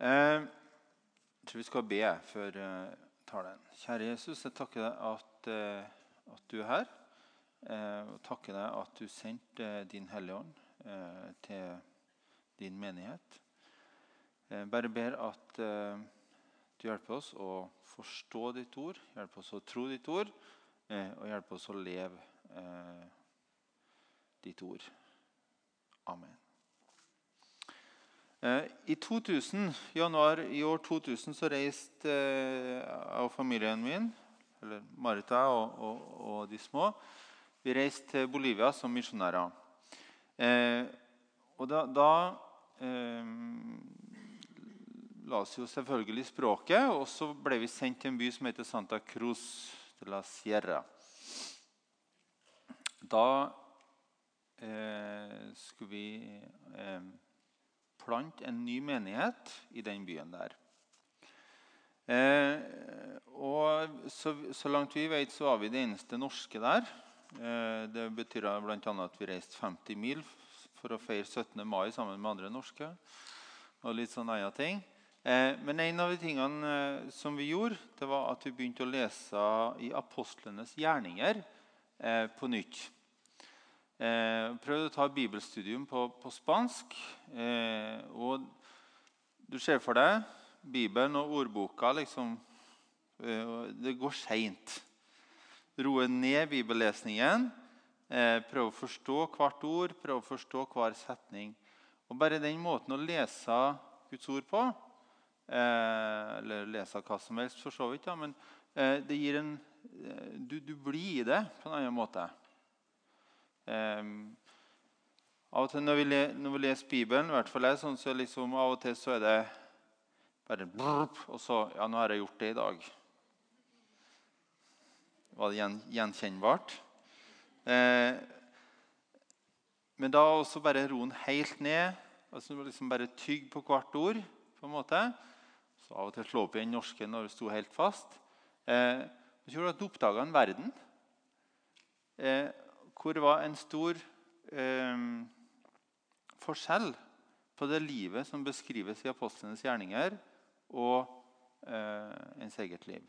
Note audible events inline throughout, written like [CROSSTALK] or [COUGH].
Eh, jeg tror vi skal be før eh, talen. Kjære Jesus, jeg takker deg at, eh, at du er her. Og takker deg at du sendte Din Hellige Ånd til din menighet. Jeg bare ber at du hjelper oss å forstå ditt ord, hjelper oss å tro ditt ord, og hjelper oss å leve ditt ord. Amen. Eh, I 2000, januar i år 2000 så reiste eh, jeg og familien min, eller Marita og og, og, de små, vi reiste til Bolivia som misjonærer. Eh, og da, da eh, la oss jo selvfølgelig språket, og så ble vi sendt til en by som heter Santa Cruz de la Sierra. Da eh, skulle vi eh, plante en ny menighet i den byen der. Eh, og så, så, langt vi vet, så var vi det eneste norske der. Eh, det betyr bl.a. at vi reiste 50 mil for å feire 17. mai sammen med andre norske. Og litt sånne andre ting. Eh, men en av de tingene eh, som vi gjorde, det var at vi begynte å lese i apostlenes gjerninger eh, på nytt. Eh, prøvde å ta bibelstudium på, på spansk. Eh, og du ser for deg Bibelen og ordboka liksom, eh, Det går seint. Roe ned bibellesningen. Eh, prøve å forstå hvert ord, prøve å forstå hver setning. Og Bare den måten å lese Guds ord på, eh, eller lese hva som helst, for så vidt, ja, men eh, det gir en du, du blir i det på en annen måte. Um, av og til når vi, når vi, leser Bibelen, i hvert fall jeg, sånn, så liksom, av og til så er det bare brrp, Og så Ja, nå har jeg gjort det i dag. Var det gjen, gjenkjennbart? Eh, men da også bare roen helt ned. altså liksom Bare tygg på hvert ord. på en måte. Så av og til slå opp igjen norsken når det sto helt fast. Eh, så gjorde at du oppdaga en verden. Eh, hvor det var en stor eh, forskjell på det livet som beskrives i apostlenes gjerninger, og eh, ens eget liv.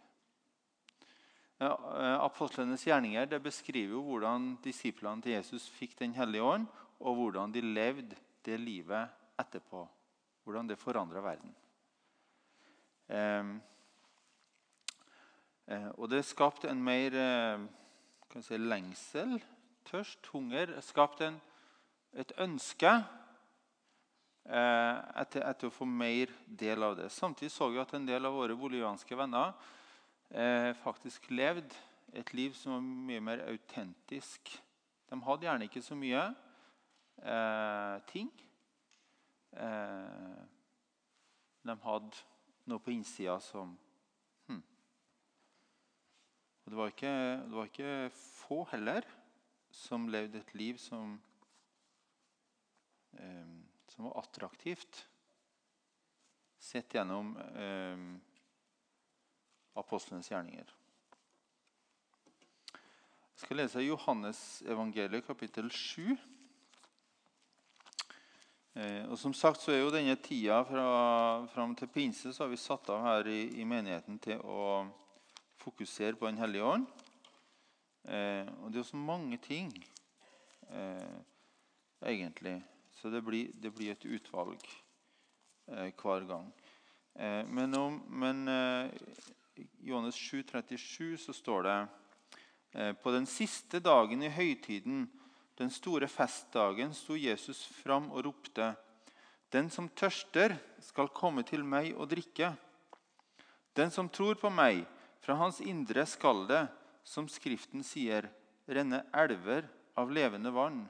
Eh, apostlenes gjerninger beskriver jo hvordan disiplene til Jesus fikk Den hellige ånd, og hvordan de levde det livet etterpå. Hvordan det forandra verden. Eh, eh, og det skapte en mer eh, si, lengsel tørst, hunger, skapt en, et ønske eh, etter, etter, å få mer del av det. Samtidig så vi at en del av våre bolivianske venner eh, faktisk levde et liv som var mye mer autentisk. De hadde gjerne ikke så mye eh, ting. Eh, de hadde noe på innsida som hm. Og det var, ikke, det var ikke få heller som levde et liv som, eh, som var attraktivt, sett gjennom eh, apostlenes gjerninger. Jeg skal lese Johannes evangeliet, kapittel 7. Eh, og som sagt så er jo denne tida fra, fram til pinse så har vi satt av her i, i menigheten til å fokusere på Den hellige ånd. Eh, og det er jo så mange ting, eh, egentlig. Så det blir, det blir et utvalg eh, hver gang. Eh, men om men, eh, Johannes 7, 37 så står det eh, På den siste dagen i høytiden, den store festdagen, sto Jesus fram og ropte:" Den som tørster, skal komme til meg og drikke. Den som tror på meg, fra hans indre skal det, som Skriften sier, renne elver av levende vann.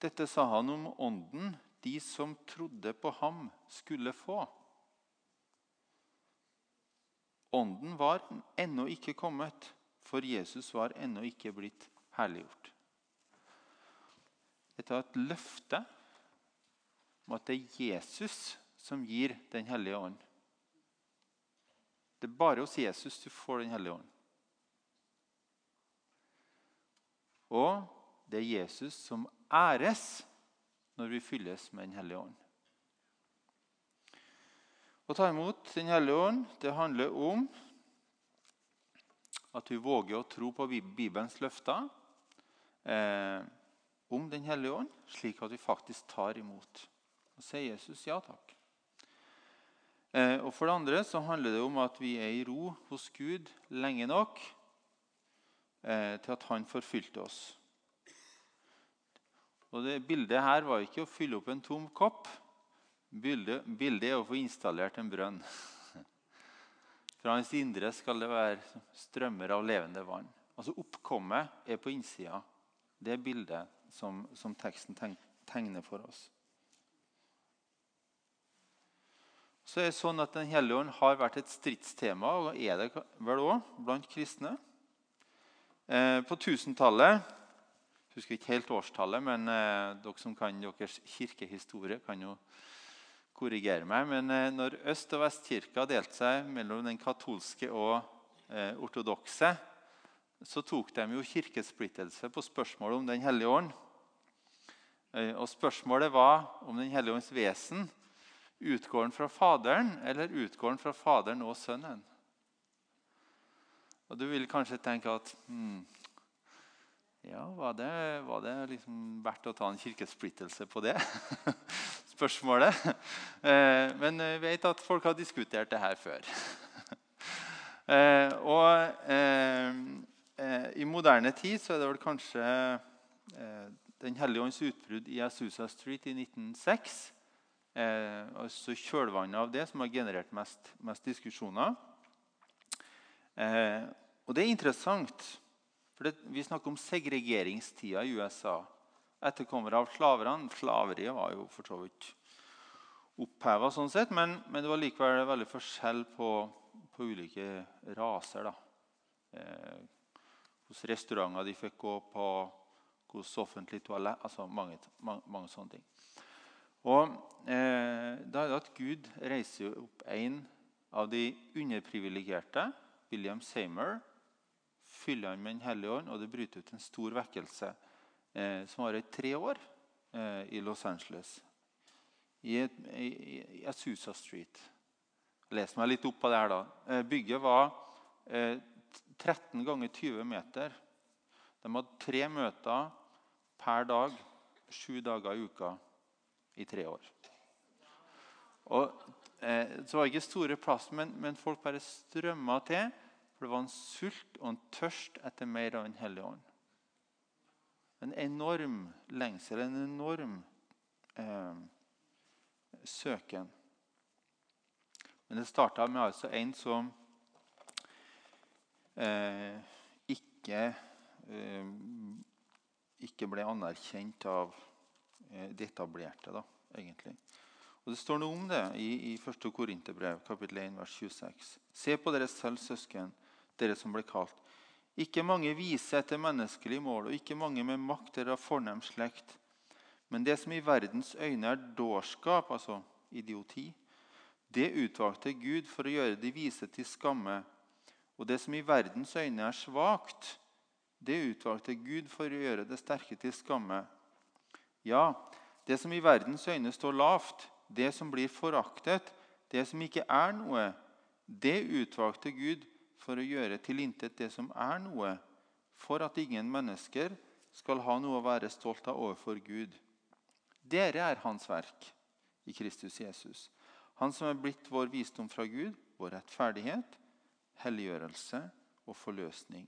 Dette sa han om ånden de som trodde på ham, skulle få. Ånden var ennå ikke kommet, for Jesus var ennå ikke blitt herliggjort. Dette er et løfte om at det er Jesus som gir Den hellige ånd. Det er bare hos Jesus du får Den hellige ånd. Og det er Jesus som æres når vi fylles med Den hellige ånd. Å ta imot Den hellige ånd det handler om at vi våger å tro på Bibelens løfter eh, om Den hellige ånd, slik at vi faktisk tar imot. Og sier Jesus ja takk. Eh, og For det andre så handler det om at vi er i ro hos Gud lenge nok til at Han forfylte oss. Og det Bildet her var ikke å fylle opp en tom kopp. Bildet, bildet er å få installert en brønn. [LAUGHS] Fra hans indre skal det være strømmer av levende vann. Altså Oppkommet er på innsida. Det er bildet som, som teksten tegner for oss. Så er det sånn at Den hellige ånd har vært et stridstema, og er det vel òg, blant kristne. Eh, på 1000-tallet husker ikke helt årstallet, men eh, dere som kan deres kirkehistorie, kan jo korrigere meg. Men eh, når Øst- og Vestkirka delte seg mellom den katolske og ortodokse, så tok de jo kirkesplittelse på spørsmålet om Den hellige ånd. Og Spørsmålet var om Den hellige ånds vesen utgår fra Faderen eller utgår fra Faderen og Sønnen. Og Du vil kanskje tenke at hmm, ja, Var det, var det liksom verdt å ta en kirkesplittelse på det? [LAUGHS] Spørsmålet. Eh, men vi vet at folk har diskutert det her før. [LAUGHS] Eh, og eh, i moderne tid så er det vel kanskje Den hellige ånds utbrudd i Asusa Street i 1906 altså kjølvannet av det som har generert mest, mest diskusjoner. Og det er interessant for det, Vi snakker om segregeringstida i USA. Etterkommere av slaverne. Slaveriet var jo for så vidt oppheva, sånn sett, men, men, det var likevel veldig forskjell på, på ulike raser. Eh, hos restauranter de fikk gå på, hos offentlig toalett altså mange, mange, mange, sånne ting. Og eh, da er det at Gud reiser opp en av de underprivilegerte, William Seymour, fyller han med Den hellige ånd, og det bryter ut en stor vekkelse eh, som varer i tre år eh, i Los Angeles. I, i, i Asusa Street. Les meg litt opp på det her. da. Eh, bygget var eh, 13 ganger 20 meter. De hadde tre møter per dag sju dager i uka i tre år. Og, eh, så var ikke store plasser, men, men folk bare strømma til. For det var en sult og en tørst etter mer av Den hellige ånd. En enorm lengsel, en enorm eh, søken. Men det starta med altså en som eh, ikke, eh, ikke ble anerkjent av eh, de etablerte, da, egentlig. Og Det står noe om det i, i 1. Korinterbrev, kapittel 1, vers 26. Se på dere selv, søsken dere som ble kalt. Ikke mange vise etter menneskelig mål, og ikke mange med makt eller av fornem slekt. Men det som i verdens øyne er dårskap, altså idioti, det utvalgte Gud for å gjøre de vise til skamme. Og det som i verdens øyne er svakt, det utvalgte Gud for å gjøre det sterke til skamme. Ja, det som i verdens øyne står lavt, det som blir foraktet, det som ikke er noe, det utvalgte Gud for å gjøre tilintet det som er noe, for at ingen mennesker skal ha noe å være stolt av overfor Gud. Dere er Hans verk i Kristus Jesus. Han som er blitt vår visdom fra Gud, vår rettferdighet, helliggjørelse og forløsning.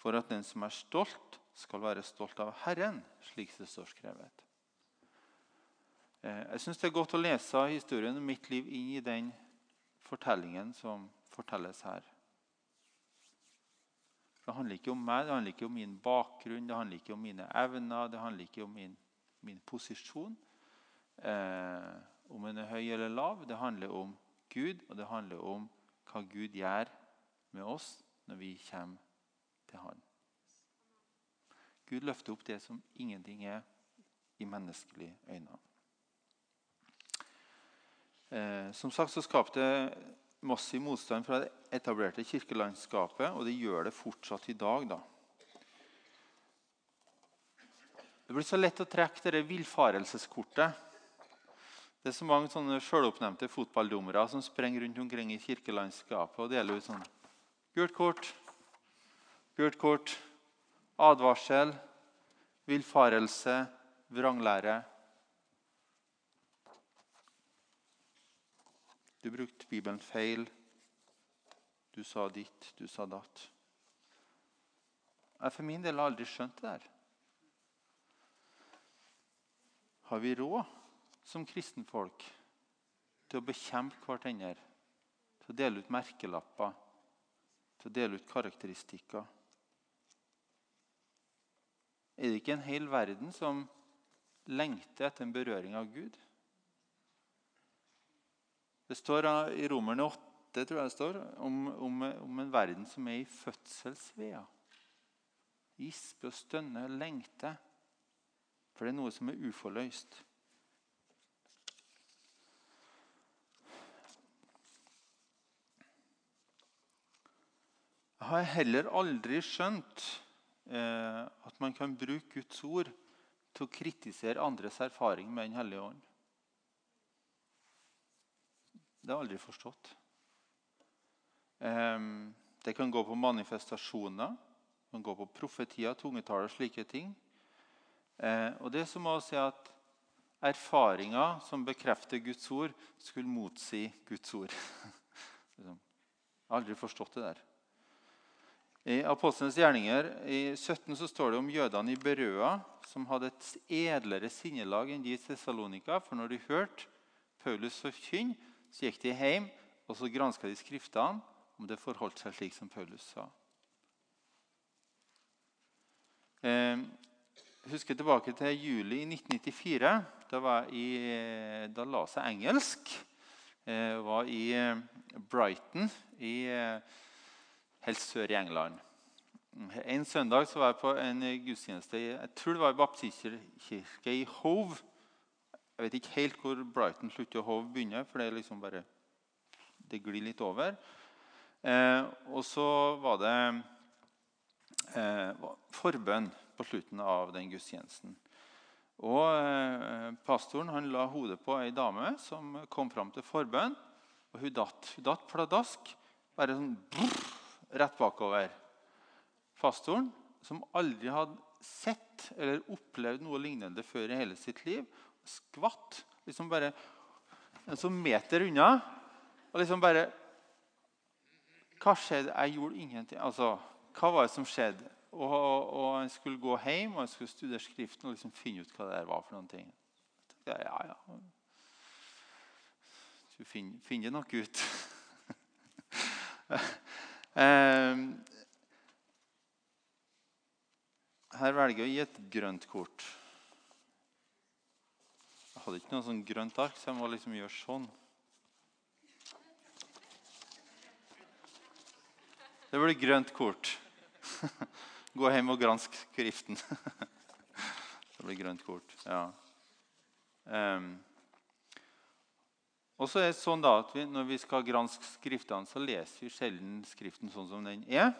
For at den som er stolt, skal være stolt av Herren, slik det står skrevet. Eh, jeg syns det er godt å lese historien om mitt liv inn i den fortellingen som fortelles her. Det handler ikke om meg, det handler ikke om min bakgrunn, det handler ikke om mine evner, det handler ikke om min, min posisjon. Eh, om en er høy eller lav. Det handler om Gud, og det handler om hva Gud gjør med oss når vi kommer til Han. Gud løfter opp det som ingenting er i menneskelige øyne. Eh, som sagt så skapte massiv motstand fra det etablerte kirkelandskapet, og det gjør det fortsatt i dag. da. Det blir så lett å trekke dette villfarelseskortet. Det er så mange sånne sjøloppnevnte fotballdommere som sprenger rundt omkring i kirkelandskapet og deler ut sånn Gult kort, gult kort, advarsel, villfarelse, vranglære. Du brukte Bibelen feil. Du sa ditt, du sa datt. Jeg for min del har aldri skjønt det der. Har vi råd som kristenfolk til å bekjempe hverandre? Til å dele ut merkelapper? Til å dele ut karakteristikker? Er det ikke en hel verden som lengter etter en berøring av Gud? Det står i Romerne 8 tror jeg det står, om, om, om en verden som er i fødselsvea. Gispe og stønne og lengte. For det er noe som er uforløst. Jeg har heller aldri skjønt eh, at man kan bruke Guds ord til å kritisere andres erfaring med Den hellige ånd. Det har jeg aldri forstått. Eh, det kan gå på manifestasjoner, det kan gå på profetier, tungetaler og slike ting. Eh, og det er som å si at erfaringer som bekrefter Guds ord, skulle motsi Guds ord. [LAUGHS] Liksom. Jeg har aldri forstått det der. I Apostlenes gjerninger i 17 så står det om jødene i Berøa som hadde et edlere sinnelag enn de i Tessalonika. For når de hørte Paulus forkynne, så gikk de hjem og så granska de skriftene om det forholdt seg slik som Paulus sa. Eh, husker tilbake til juli 1994. Da, var i, da la seg engelsk. Jeg eh, var i eh, Brighton i eh, helt sør i England. En søndag var jeg på en gudstjeneste jeg tror det var i baptistkirke i Hove. Jeg vet ikke helt hvor Brighton slutter og Hove begynner, for det er liksom bare, det glir litt over. Eh, og så var det eh, forbønn på slutten av den gudstjenesten. Og eh, Pastoren han la hodet på ei dame som kom fram til forbønn. Og hun datt, hun datt pladask. Bare sånn brrr, rett bakover. Pastoren, som aldri hadde sett eller opplevd noe lignende før i hele sitt liv, skvatt liksom bare en sånn meter unna. Og liksom bare Hva skjedde? Jeg gjorde ingenting. Altså, hva var det som skjedde? Og, og, jeg skulle gå hjem og jeg skulle studere Skriften og liksom finne ut hva det var. for noen ting. Ja, ja, ja. Du finner, finner nok ut. [LAUGHS] Ehm, her velger jeg å gi et grønt kort. Hadde ikke noe sånn grønt ark, så jeg må liksom gjøre sånn. Det blir grønt kort. [LAUGHS] Gå hjem og gransk Skriften. [LAUGHS] Det blir grønt kort. ja. Um, og så er det sånn da at vi, Når vi skal granske Skriftene, så leser vi sjelden Skriften sånn som den er.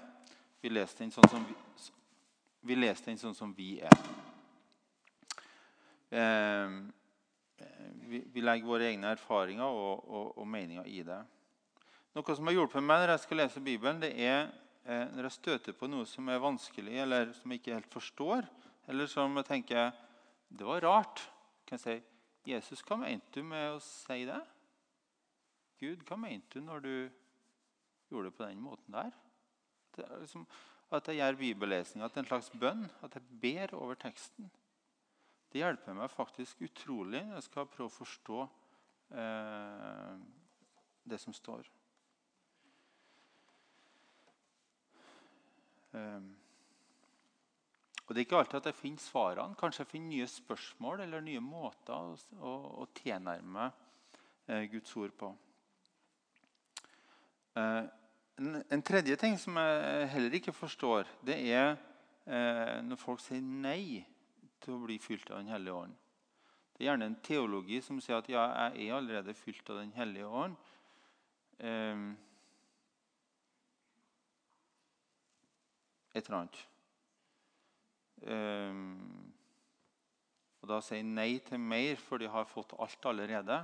Vi leser den sånn som vi, vi, den sånn som vi er. Eh, vi, vi, legger våre egne erfaringer og, og, og, meninger i det. Noe som har hjulpet meg når jeg skal lese Bibelen, det er eh, når jeg støter på noe som er vanskelig, eller som jeg ikke helt forstår, eller som jeg tenker Det var rart. Kan jeg si Jesus, hva mente du med å si det? Gud, hva mente du når du gjorde det på den måten der? Er liksom at jeg gjør bibellesninga til en slags bønn. At jeg ber over teksten. Det hjelper meg faktisk utrolig når jeg skal prøve å forstå eh, det som står. Eh, og Det er ikke alltid at jeg finner svarene. Kanskje jeg finner nye spørsmål eller nye måter å, å, å tilnærme eh, Guds ord på. Eh, en tredje ting som jeg heller ikke forstår, det er eh, når folk sier nei til å bli fylt av Den hellige ånd. Det er gjerne en teologi som sier at ja, jeg er allerede fylt av Den hellige ånd. Eh, et eller annet. og da sier nei til mer, for de har fått alt allerede.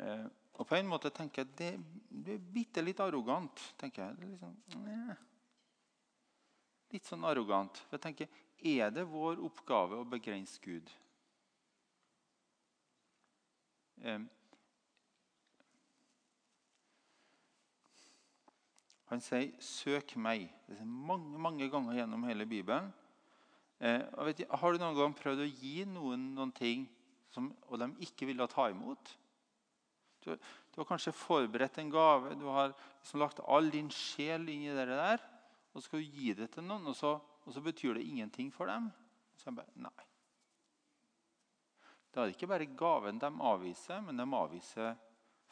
Eh, og på en måte tenker jeg det, det er bitte litt arrogant. tenker jeg. Liksom, eh, litt sånn arrogant. For jeg tenker, Er det vår oppgave å begrense Gud? Han sier 'søk meg' det er mange, mange ganger gjennom hele Bibelen. Eh, vet, har du noen gang prøvd å gi noen noen ting som, og de ikke ville ta imot? Du, du, har kanskje forberedt en gave, du har liksom lagt all din sjel inn i det der. Og så skal du gi det til noen, og så, og så betyr det ingenting for dem. Så jeg bare, nei. Da er det ikke bare gaven de avviser, men de avviser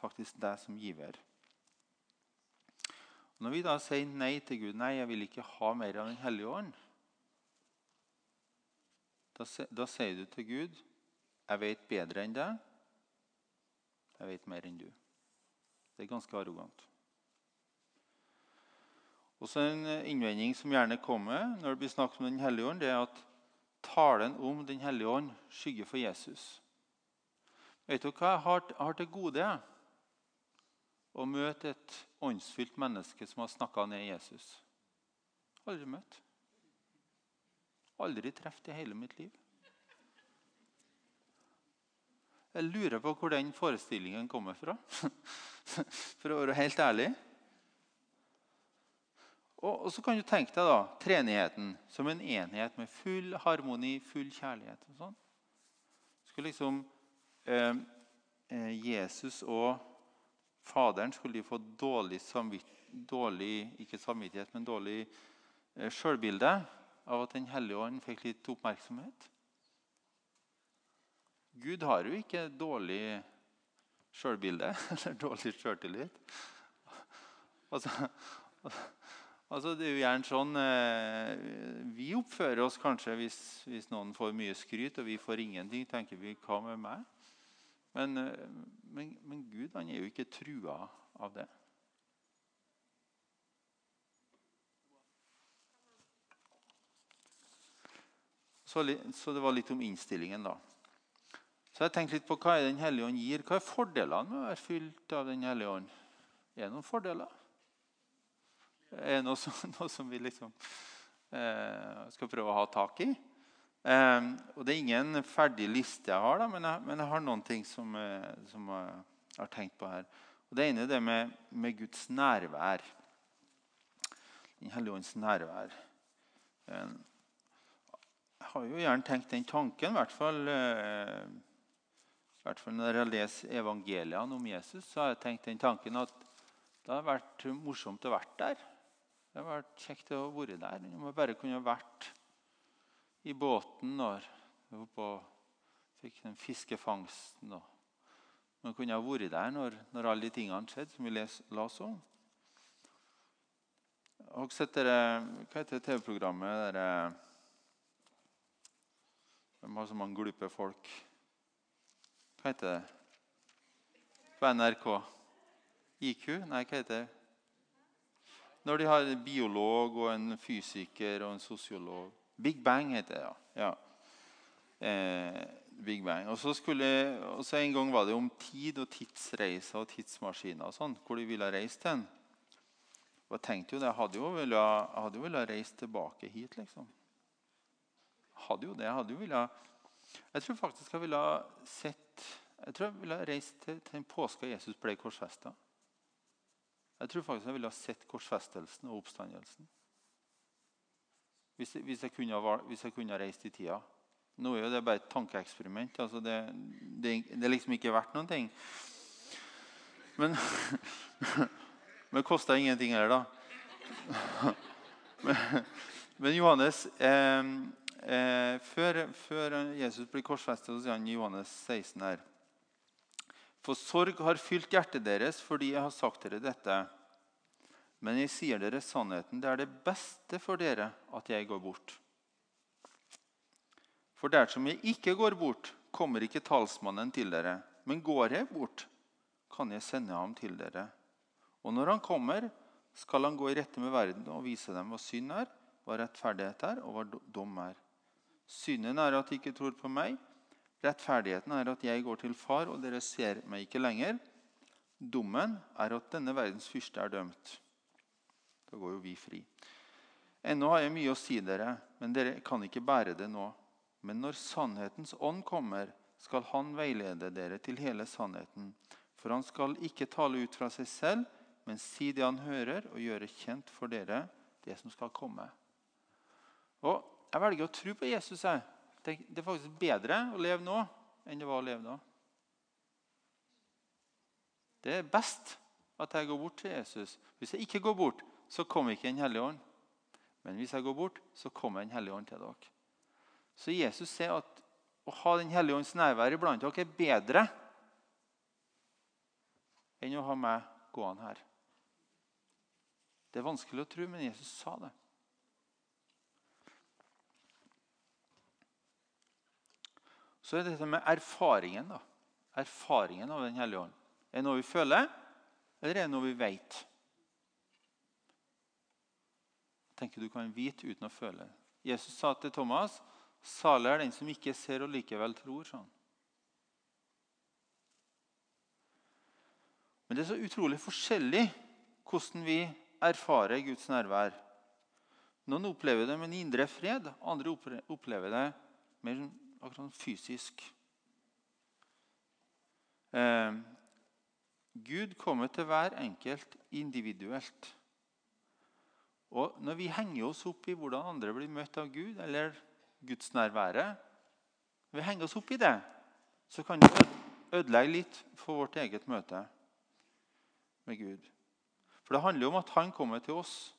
faktisk deg som giver. Når vi da sier nei til Gud, nei, jeg vil ikke ha mer av Den hellige ånd, da, da sier du til Gud jeg vet bedre enn deg. Jeg vet mer enn du. Det er ganske arrogant. Også En innvending som gjerne kommer når det blir snakket om Den hellige ånd, det er at talen om Den hellige ånd skygger for Jesus. Vet du hva jeg har, til gode? Å møte et åndsfylt menneske som har snakka ned Jesus. Aldri møtt. Aldri truffet i hele mitt liv. Jeg lurer på hvor den forestillingen kommer fra. [LAUGHS] For å være helt ærlig. Og, så kan du tenke deg da, treenigheten som en enhet med full harmoni, full kjærlighet. og sånn. Skulle liksom eh, eh Jesus og Faderen skulle de få dårlig, dårlig ikke samvittighet, men dårlig eh, sjølbilde av at Den hellige ånd fikk litt oppmerksomhet. Gud har jo ikke dårlig sjølbilde [LAUGHS] eller dårlig sjøltillit. Altså, altså, det er jo gjerne sånn eh, Vi oppfører oss kanskje hvis, hvis, noen får mye skryt og vi får ingenting. tenker vi, hva med meg? Men, eh, men, men Gud han er jo ikke trua av det. Så, så, det var litt om innstillingen, da. Så jeg tenkte litt på hva er Den hellige ånd gir. Hva er fordelene med å være fylt av Den hellige ånd? Er det noen fordeler? Er noe som, [LAUGHS] noe som vi liksom eh, skal prøve å ha tak i? Eh, og Det er ingen ferdig liste jeg har, da, men, jeg, men jeg har noen ting som, eh, som, jeg har tenkt på her. Og Det ene er det med, med Guds nærvær. Den hellige ånds nærvær. Jeg har jo gjerne tenkt den tanken, i hvert fall, eh, i hvert fall når jeg leser evangeliene om Jesus, så har jeg tenkt den tanken at det har vært morsomt å være der. Det har vært kjekt å være der. Man bare kunne vært i båten når på, fikk den fiskefangsten. Og man kunne ha vært der når, når alle de tingene skjedde, som vi les, oss om. Og setter sett dere, Hva heter TV-programmet? De har så mange glupe folk. Hva heter det? På NRK? IQ? Nei, hva heter det? Når de har en biolog og en fysiker og en sosiolog. Big Bang heter det, ja. ja. Eh, Big Bang. Og så skulle, også En gang var det om tid og tidsreiser og tidsmaskiner og sånn, hvor de ville reise til. En. Og jeg tenkte jo det, jeg hadde jo villet reise tilbake hit, liksom hadde jo det. Jeg hadde jo ville, jeg tror faktisk jeg ville sett jeg tror jeg ville reist til, til påske påska Jesus ble korsfesta. Jeg tror faktisk jeg ville ha sett korsfestelsen og oppstandelsen. Hvis, hvis, jeg kunne, hvis, jeg kunne, reist i tida. Nå er jo det bare et tankeeksperiment. Altså det, det, det, er liksom ikke verdt noen ting. Men, [LAUGHS] det kosta ingenting heller, da. [LAUGHS] Men, men Johannes eh, eh, før, før, Jesus blir korsfestet, så sier han Johannes 16 her For sorg har fylt hjertet deres fordi jeg har sagt dere dette. Men jeg sier dere sannheten. Det er det beste for dere at jeg går bort. For dersom jeg ikke går bort, kommer ikke talsmannen til dere. Men går jeg bort, kan jeg sende ham til dere. Og når han kommer, skal han gå i rette med verden og vise dem hva synd er, hva rettferdighet er, og hva dom er. Synden er at de ikke tror på meg. Rettferdigheten er at jeg går til far, og dere ser meg ikke lenger. Dommen er at denne verdens fyrste er dømt. Da går jo vi fri. Ennå har jeg mye å si dere, men dere kan ikke bære det nå. Men når sannhetens ånd kommer, skal han veilede dere til hele sannheten. For han skal ikke tale ut fra seg selv, men si det han hører, og gjøre kjent for dere det som skal komme. Og Jeg velger å tro på Jesus. Jeg. Det er faktisk bedre å leve nå enn det var å leve da. Det er best at jeg går bort til Jesus. Hvis jeg ikke går bort, så kommer ikke Den hellige ånd. Men hvis jeg går bort, så kommer Den hellige ånd til dere. Så Jesus sier at å ha Den hellige ånds nærvær iblant dere er bedre enn å ha meg gående her. Det er vanskelig å tro, men Jesus sa det. Så er dette med erfaringen. da. Erfaringen av Den hellige ånd. Er det noe vi føler, eller er det noe vi vet? Jeg tenker du kan vite uten å føle. Jesus sa til Thomas, 'Salig er den som ikke ser og likevel tror'. Sånn. Men det er så utrolig forskjellig hvordan vi erfarer Guds nærvær. Noen opplever det med en indre fred, andre opplever det mer sånn akkurat fysisk. Eh, Gud kommer til hver enkelt individuelt. Og Når vi henger oss opp i hvordan andre blir møtt av Gud, eller gudsnærværet Når vi henger oss opp i det, så kan det ødelegge litt for vårt eget møte med Gud. For det handler om at han kommer til oss.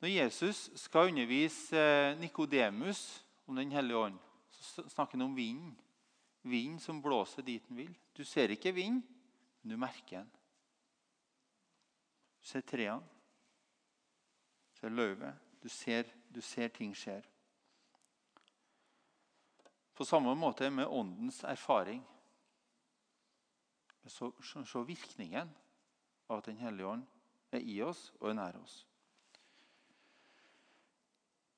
Når Jesus skal undervise eh, Nikodemus om Den hellige ånd, så snakker han om vinden. Vinden som blåser dit den vil. Du ser ikke vind, men du merker den. Du ser trærne. Du ser løvet. Du ser, du ser ting skjer. På samme måte med åndens erfaring. Så, så virkningen av at Den hellige ånd er i oss og er nær oss.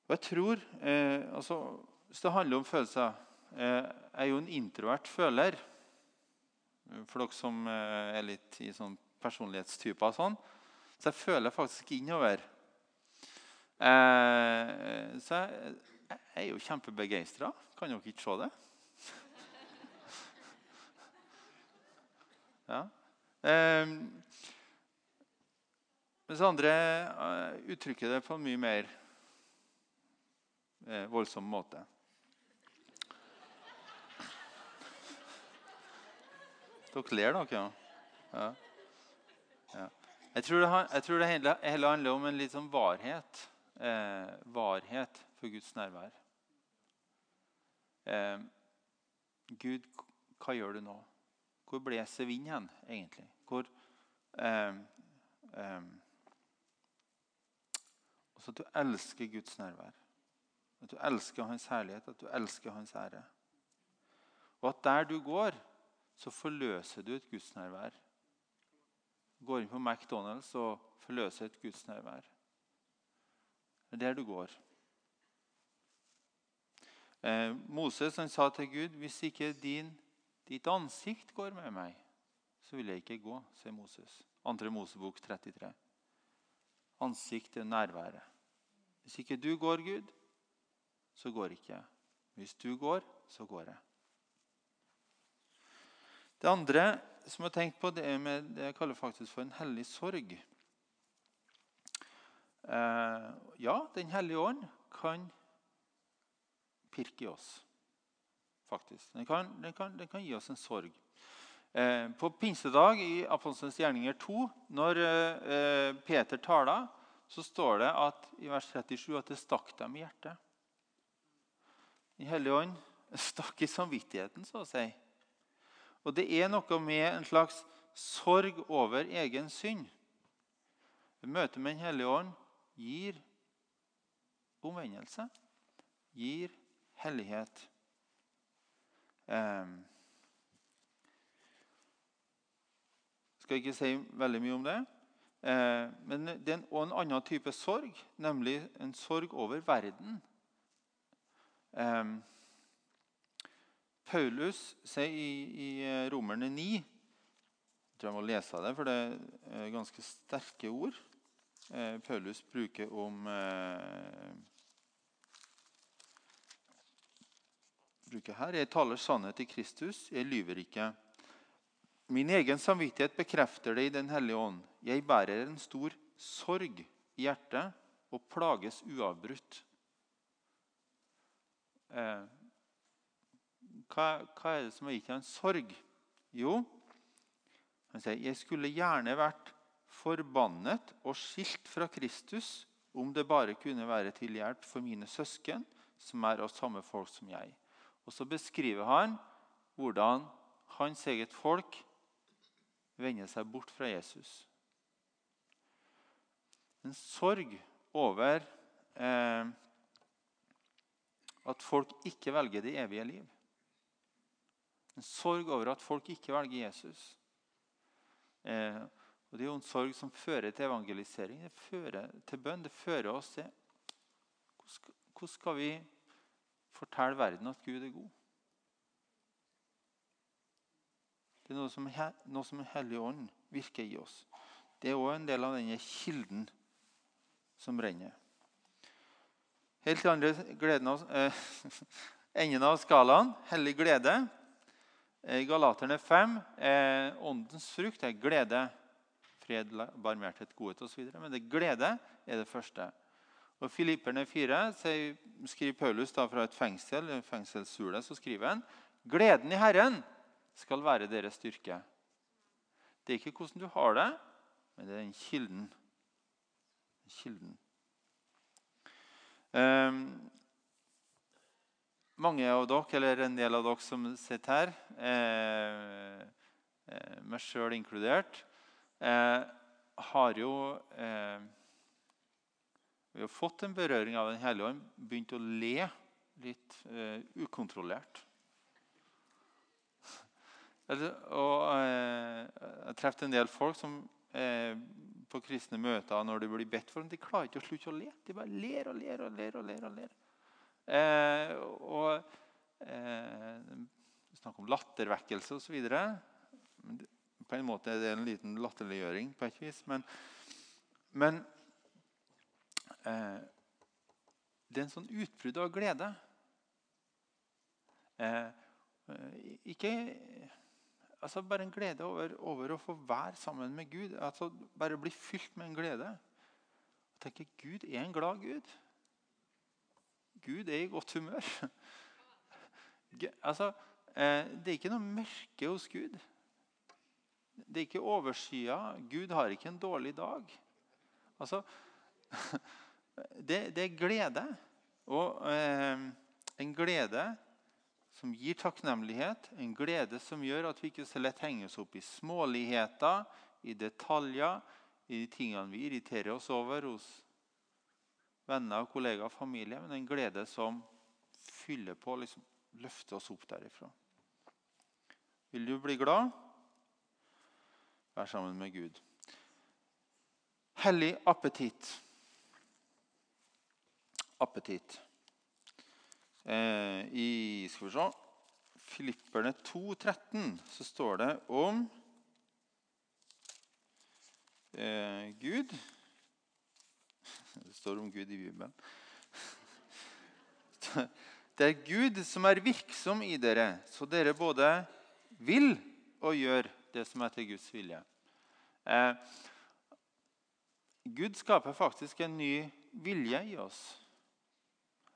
Og jeg tror, eh, altså, Hvis det handler om følelser eh, Jeg er jo en introvert føler. For dere som eh, er litt i sånn personlighetstyper. Sånn. Så jeg føler faktisk innover. Eh, så jeg, jeg, er jo kjempebegeistra. Kan dere ikke se det? [LAUGHS] ja. Eh, mens andre uh, uttrykker det på mye mer uh, voldsom måte. Dere ler, dere? Ja. ja. Jeg tror det, jeg tror det hele, handler om en litt sånn varhet. Eh, varhet for Guds nærvær. Eh, Gud, hva gjør du nå? Hvor blåser vinden hen, egentlig? Hvor eh, eh så at du elsker Guds nærvær. At du elsker Hans herlighet, at du elsker Hans ære. Og at der du går, så forløser du et gudsnærvær. Du går inn på McDonald's og forløser et gudsnærvær. Det er der du går. Eh, Moses han sa til Gud, 'Hvis ikke din, ditt ansikt går med meg, så vil jeg ikke gå', sier Moses. 2. Mosebok 33. Ansikt er nærværet. Hvis ikke du går, Gud, så går ikke. Hvis du går, så går jeg. Det andre som jeg har tenkt på, det er med det jeg kaller faktisk for en hellig sorg. Eh, ja, Den hellige ånd kan pirke i oss, faktisk. Den kan, den kan, den kan gi oss en sorg. Eh, på pinsedag i Apostelens gjerninger 2, når eh, Peter taler, så står det at, i vers 37 at det stakk dem i hjertet. Den hellige ånd stakk i samvittigheten, så å si. Og det er noe med en slags sorg over egen synd. Møtet med Den hellige ånd gir omvendelse, gir hellighet. Um, skal ikke si veldig mye om det. Eh, men det er en, en annen type sorg, nemlig en sorg over verden. Eh, Paulus sier i, i eh, Romerne 9 Jeg tror jeg må lese det, for det er ganske sterke ord. Eh, Paulus bruker om eh, bruker her. Jeg taler sannhet i Kristus, jeg lyver ikke. Min egen samvittighet bekrefter det i Den hellige ånd. Jeg bærer en stor sorg i hjertet og plages uavbrutt. Eh, hva, hva, er det som har gitt ham sorg? Jo, han sier jeg skulle gjerne vært forbannet og skilt fra Kristus om det bare kunne være til hjelp for mine søsken, som er av samme folk som jeg. Og Så beskriver han hvordan hans eget folk vender seg bort fra Jesus. En sorg over eh, at folk ikke velger det evige liv. En sorg over at folk ikke velger Jesus. Eh, og Det er jo en sorg som fører til evangelisering, det fører til bønn. Det fører oss til Hvordan skal vi fortelle verden at Gud er god? Det er noe som, noe som Hellig Ånd virker i oss. Det er òg en del av denne kilden som renner. Helt til andre av, eh, [LAUGHS] enden av skalaen, hellig glede. Galaterne 5 eh, åndens frukt er glede, fred, barmhjertighet, godhet osv. Men det glede er det første. Og Filipperne 4 skriver Paulus da fra et fengsel, fengselshule, så skriver han gleden i Herren skal være deres styrke. Det er ikke hvordan du har det, men det er den kilden. kilden. Um, mange av dere, eller en del av dere som sitter her, eh, eh, meg sjøl inkludert, eh, har jo eh, Vi har fått en berøring av Den hellige ånd, begynt å le litt eh, ukontrollert. [LAUGHS] Og eh, jeg treffet en del folk som på kristne møter når de blir bedt for dem, de klarer ikke å slutte å le. De bare ler og ler og ler. og ler og ler. Eh, og eh, Snakk om lattervekkelse osv. På en måte er det en liten latterliggjøring på et vis. Men, men eh, det er en sånn utbrudd av glede. Eh, ikke altså Bare en glede over, over, å få være sammen med Gud. altså Bare bli fylt med en glede. Og tenke Gud er en glad Gud. Gud er i godt humør. [LAUGHS] Altså, eh, det er ikke noe mørke hos Gud. Det er ikke overskya. Gud har ikke en dårlig dag. Altså, [LAUGHS] det, det er glede. Og eh, en glede som gir takknemlighet. En glede som gjør at vi ikke så lett henger oss opp i småligheter, i detaljer, i de tingene vi irriterer oss over hos venner, kollegaer, og familie, men en glede som fyller på, liksom løfter oss opp derifra. Vil du bli glad? Vær sammen med Gud. Hellig appetitt. Appetitt. Eh, I skal vi se, Filipperne 13 så står det om eh, Gud det står om Gud i Bibelen. Det er Gud som er virksom i dere, så dere både vil og gjør det som er til Guds vilje. Eh, Gud skaper faktisk en ny vilje i oss.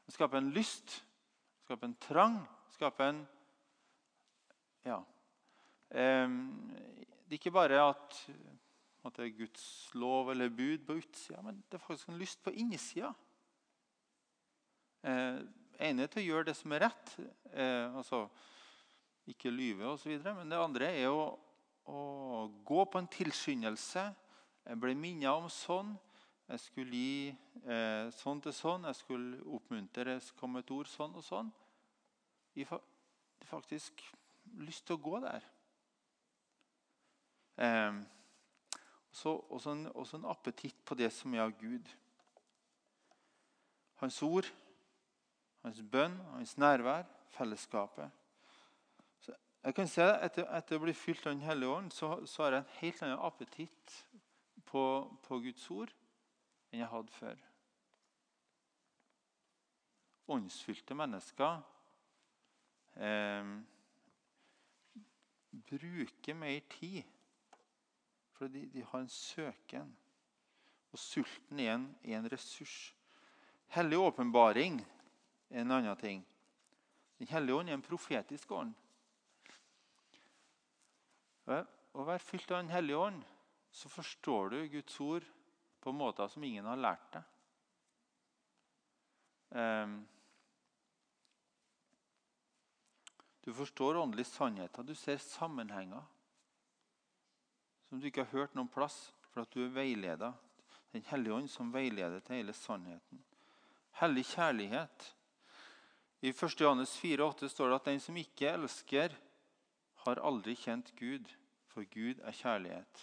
Han skaper en lyst, skaper en trang, skape en Ja. Det er ikke bare at at det er Guds lov eller bud på utsida, men det er faktisk en lyst på innsida. Eh, ene til å gjøre det som er rett, eh, altså ikke lyve osv. Men det andre er å, å gå på en tilskyndelse. Ble minnet om sånn. Jeg skulle gi eh, sånn til sånn. Jeg skulle oppmuntre. Kom et ord sånn og sånn. Jeg har faktisk lyst til å gå der. Eh, så, også, en, også en appetitt på det som er av Gud. Hans ord, Hans bønn, hans nærvær, fellesskapet. Så jeg kan si at etter, etter å bli fylt av Den hellige ånd så, så, har jeg en helt annen appetitt på, på Guds ord enn jeg hadde før. Åndsfylte mennesker eh, bruker mer tid fordi de, de har en søken. Og sulten er en, er en ressurs. Hellig åpenbaring er en annen ting. Den hellige ånd er en profetisk ånd. Å være fylt av Den hellige ånd, så forstår du Guds ord på måter som ingen har lært deg. Ehm, du forstår åndelige sannheter. Du ser sammenhenger som du ikke har hørt noen plass, for at du er veileda. Den hellige ånd som veileder til hele sannheten. Hellig kjærlighet i 1. Johannes 4,8 står det at den som ikke elsker, har aldri kjent Gud, for Gud er kjærlighet.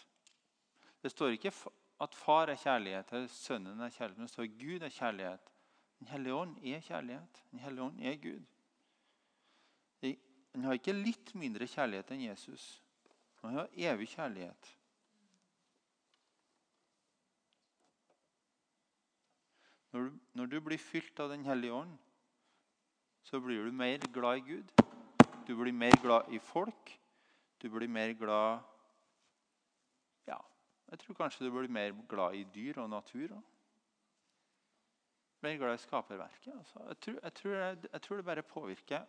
Det står ikke at far er kjærlighet, eller sønnen er kjærlighet, men det står Gud er kjærlighet. Den hellige ånd er kjærlighet. Den hellige ånd er Gud. Han har ikke litt mindre kjærlighet enn Jesus. Han har evig kjærlighet. Når du, når du blir fylt av Den hellige ånd, så blir du mer glad i Gud. Du blir mer glad i folk. Du blir mer glad Ja, jeg tror kanskje du blir mer glad i dyr og natur òg. Mer glad i skaperverket. Altså. Jeg, tror, jeg, tror jeg, tror, det bare påvirker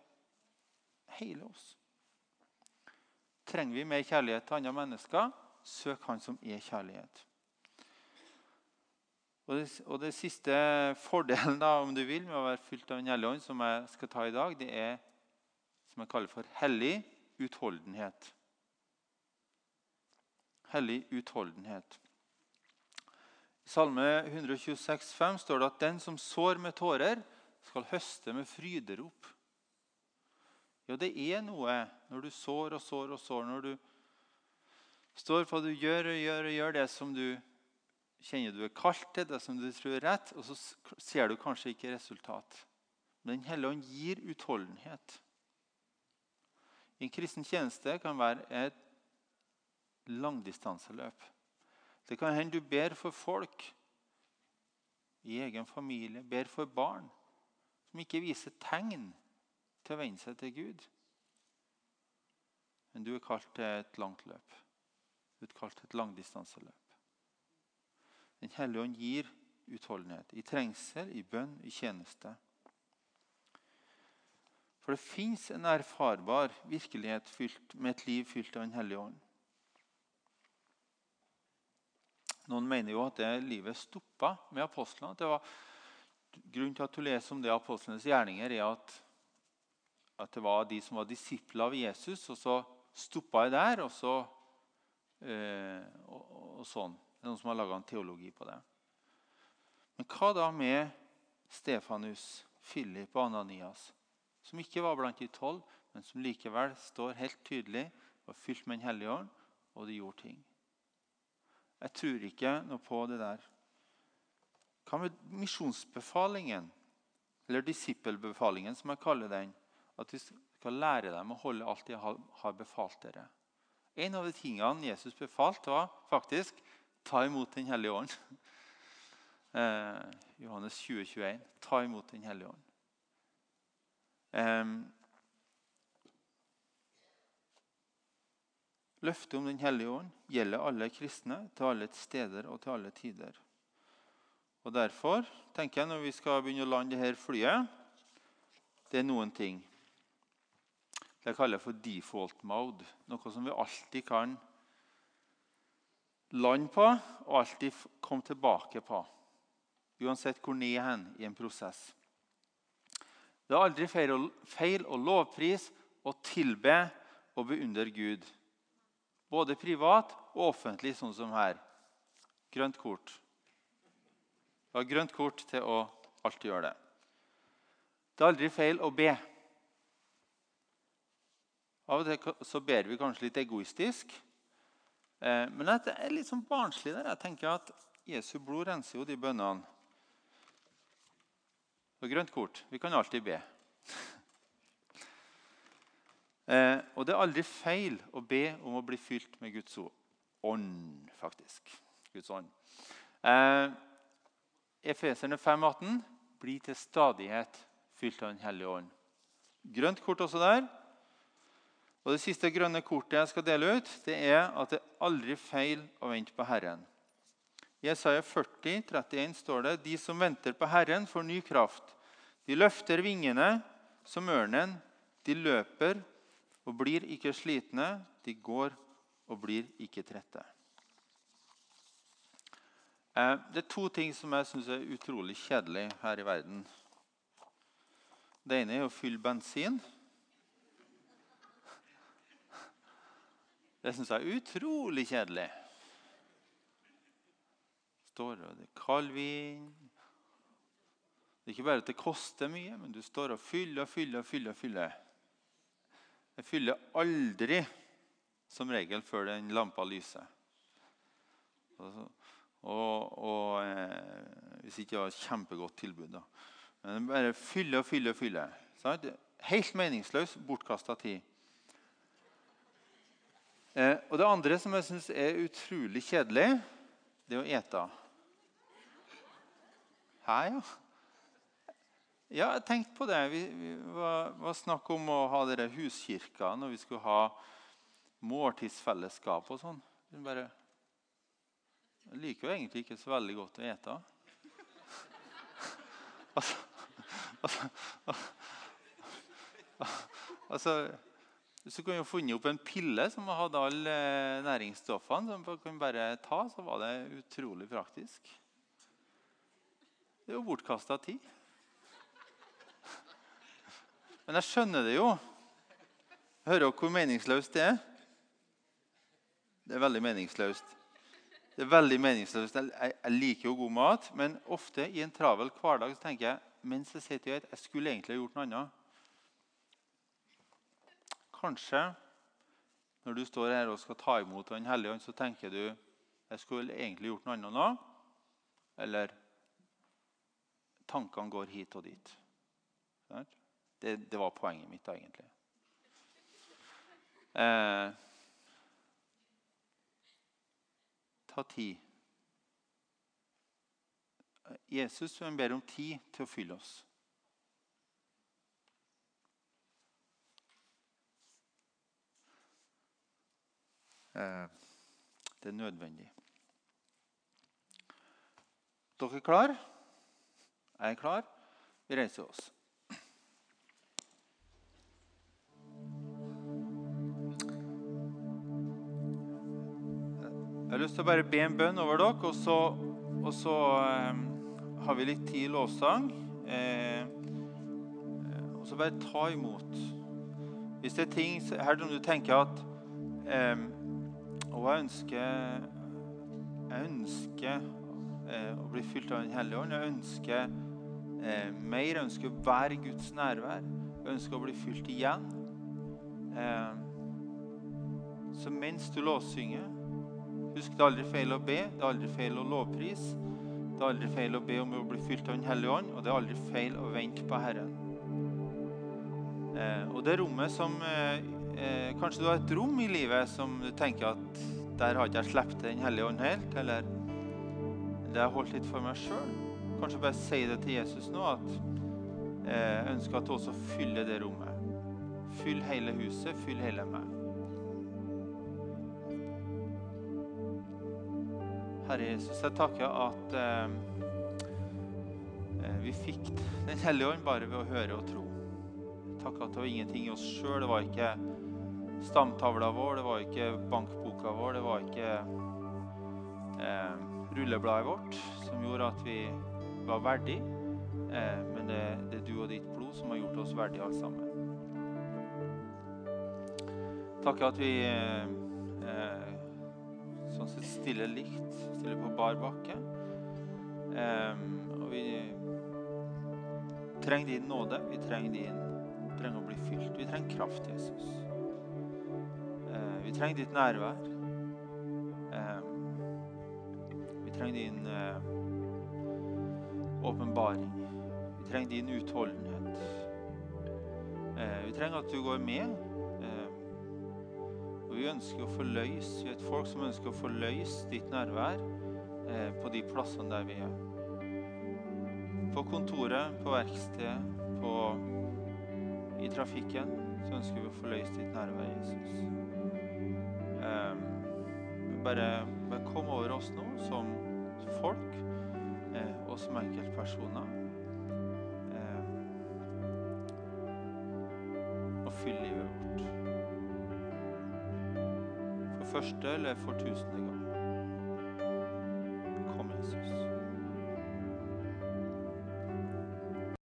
hele oss. Trenger vi mer kjærlighet til andre mennesker, søk Han som er kjærlighet. Og det, og det, siste fordelen da, om du vil, med å være fylt av Den hellige ånd, som jeg skal ta i dag, det er som jeg kaller for hellig utholdenhet. Hellig utholdenhet. I Salme 126, 126,5 står det at den som sår med tårer, skal høste med fryderop. Ja, det er noe når du sår og sår og sår, når du står for at du gjør og gjør og gjør det som du kjenner du er kalt til det som du tror er rett, og så ser du kanskje ikke resultat. Men Den hellige ånd gir utholdenhet. En kristen tjeneste kan være et langdistanseløp. Det kan hende du ber for folk i egen familie, ber for barn som ikke viser tegn til å venne seg til Gud. Men du er kalt til et langt løp. Du er kalt til et langdistanseløp. Den hellige ånd gir utholdenhet i trengsel, i bønn, i tjeneste. For det fins en erfarbar virkelighet fylt, med et liv fylt av Den hellige ånd. Noen mener jo at det livet stoppa med apostlene. Det var, grunnen til at du leser om det apostlenes gjerninger, er at, at, det var de som var disipler av Jesus, og så stoppa jeg der, og så eh, og, og sånn. Det er noen som har laga en teologi på det. Men hva da med Stefanus, Philip og Ananias, som ikke var blant de tolv, men som likevel står helt tydelig og fylt med Den hellige ånd, og de gjorde ting? Jeg tror ikke noe på det der. Hva med misjonsbefalingen, eller disippelbefalingen, som jeg kaller den? At vi skal lære dem å holde alt de har befalt dere. En av de tingene Jesus befalte, var faktisk Ta imot Den hellige ånd. [LAUGHS] Eh, Johannes 20, 21. Ta imot Den hellige ånd. Eh, Løftet om Den hellige ånd gjelder alle kristne til alle steder og til alle tider. Og Derfor tenker jeg når vi skal begynne å lande dette flyet Det er noen ting det jeg kaller for default mode. Noe som vi alltid kan lande på og alltid komme tilbake på. Uansett hvor ned hen i en prosess. Det er aldri feil å lovprise og tilbe og beundre Gud. Både privat og offentlig, sånn som her. Grønt kort. Du har grønt kort til å alltid gjøre det. Det er aldri feil å be. Av og til så ber vi kanskje litt egoistisk. Eh, men det er litt sånn barnslig der. Jeg tenker at Jesu blod renser jo de bønnene. Og grønt kort. Vi kan alltid be. [LAUGHS] Eh, og det er aldri feil å be om å bli fylt med Guds ånd, faktisk. Guds ånd. Eh, Efeserne 5,18.: blir til stadighet fylt av Den hellige ånd. Grønt kort også der. Og Det siste grønne kortet jeg skal dele ut, det er at det er aldri feil å vente på Herren. I Isaiah 40, 31 står det de som venter på Herren, får ny kraft. De løfter vingene som ørnen. De løper og blir ikke slitne. De går og blir ikke trette. Eh, det er to ting som jeg syns er utrolig kjedelig her i verden. Det ene er å fylle bensin. Det syns jeg er utrolig kjedelig står og det er kald vind. Det er ikke bare at det koster mye, men du står og fyller og fyller. og fyller, fyller. Jeg fyller aldri som regel før den lampa lyser. Og, og, og eh, Hvis ikke det var et kjempegodt tilbud. da. Men bare fyller og fyller og fyller. Sant? Helt meningsløs, bortkasta tid. Eh, og Det andre som jeg syns er utrolig kjedelig, det er å ete. Hæ, ja? Ja, jeg tenkte på det. Vi, vi var, var, snakk om å ha dere huskirka når vi skulle ha måltidsfellesskap og sånn. Bare, jeg liker jo egentlig ikke så veldig godt å ete. [LAUGHS] altså, altså, altså Hvis du kunne funnet opp en pille som hadde alle næringsstoffene, som du kunne bare ta, så var det utrolig praktisk. Det er jo bortkasta tid. Men jeg skjønner det jo. Hører dere hvor meningsløst det er? Det er veldig meningsløst. Det er veldig meningsløst. Jeg, jeg liker jo god mat, men ofte i en travel hverdag så tenker jeg mens jeg sitter i et, jeg skulle egentlig ha gjort noe annet. Kanskje når du står her og skal ta imot Den hellige ånd, så tenker du jeg skulle egentlig gjort noe annet nå. Eller tankene går hit og dit. Det, det var poenget mitt, da, egentlig. Eh, ta tid. Jesus ber om tid til å fylle oss. Eh, det er nødvendig. Dere er klare? Er jeg klar? Vi reiser oss. Jeg har lyst til å bare be en bønn over dere, og så, og så eh, har vi litt tid i lovsang. Eh, og så bare ta imot. Hvis det er ting her som du tenker at eh, Og jeg ønsker Jeg ønsker eh, å bli fylt av Den hellige ånd. Jeg ønsker eh, mer. Jeg ønsker å være i Guds nærvær. Jeg ønsker å bli fylt igjen. Eh, så mens du låssynger Husk det er aldri feil å be, det er aldri feil å lovprise. Det er aldri feil å be om å bli fylt av Den hellige ånd, og det er aldri feil å vente på Herren. Eh, og det rommet som eh, eh, Kanskje du har et rom i livet som du tenker at der har ikke jeg sluppet Den hellige ånd helt. Eller det har jeg holdt litt for meg sjøl. Kanskje bare si det til Jesus nå, at eh, jeg ønsker at du også fyller det rommet. Fyll hele huset, fyll hele meg. Herre Jesus, jeg takker at eh, eh, vi fikk Den hellige ånd bare ved å høre og tro. Takk at det var ingenting i oss sjøl. Det var ikke stamtavla vår, det var ikke bankboka vår, det var ikke eh, rullebladet vårt som gjorde at vi var verdige. Eh, men det, det, er du og ditt blod som har gjort oss verdige alle sammen. Takk at vi eh, sånn sett stiller likt, stiller på bar bakke. Um, og vi trenger din nåde. Vi trenger, din, vi trenger å bli fylt. Vi trenger kraft, Jesus. Uh, vi trenger ditt nærvær. Um, vi trenger din åpenbaring. Vi Vi trenger din utholdenhet. Uh, vi trenger at du går med. Vi ønsker å få løs, vi er et folk som ønsker å få løst ditt nærvær eh, på de plassene der vi er. På kontoret, på verkstedet, på, i trafikken, så ønsker vi å få løst ditt nærvær, Jesus. Eh, bare, bare kom over oss nå som folk eh, og som enkeltpersoner. Første eller for tusende gang.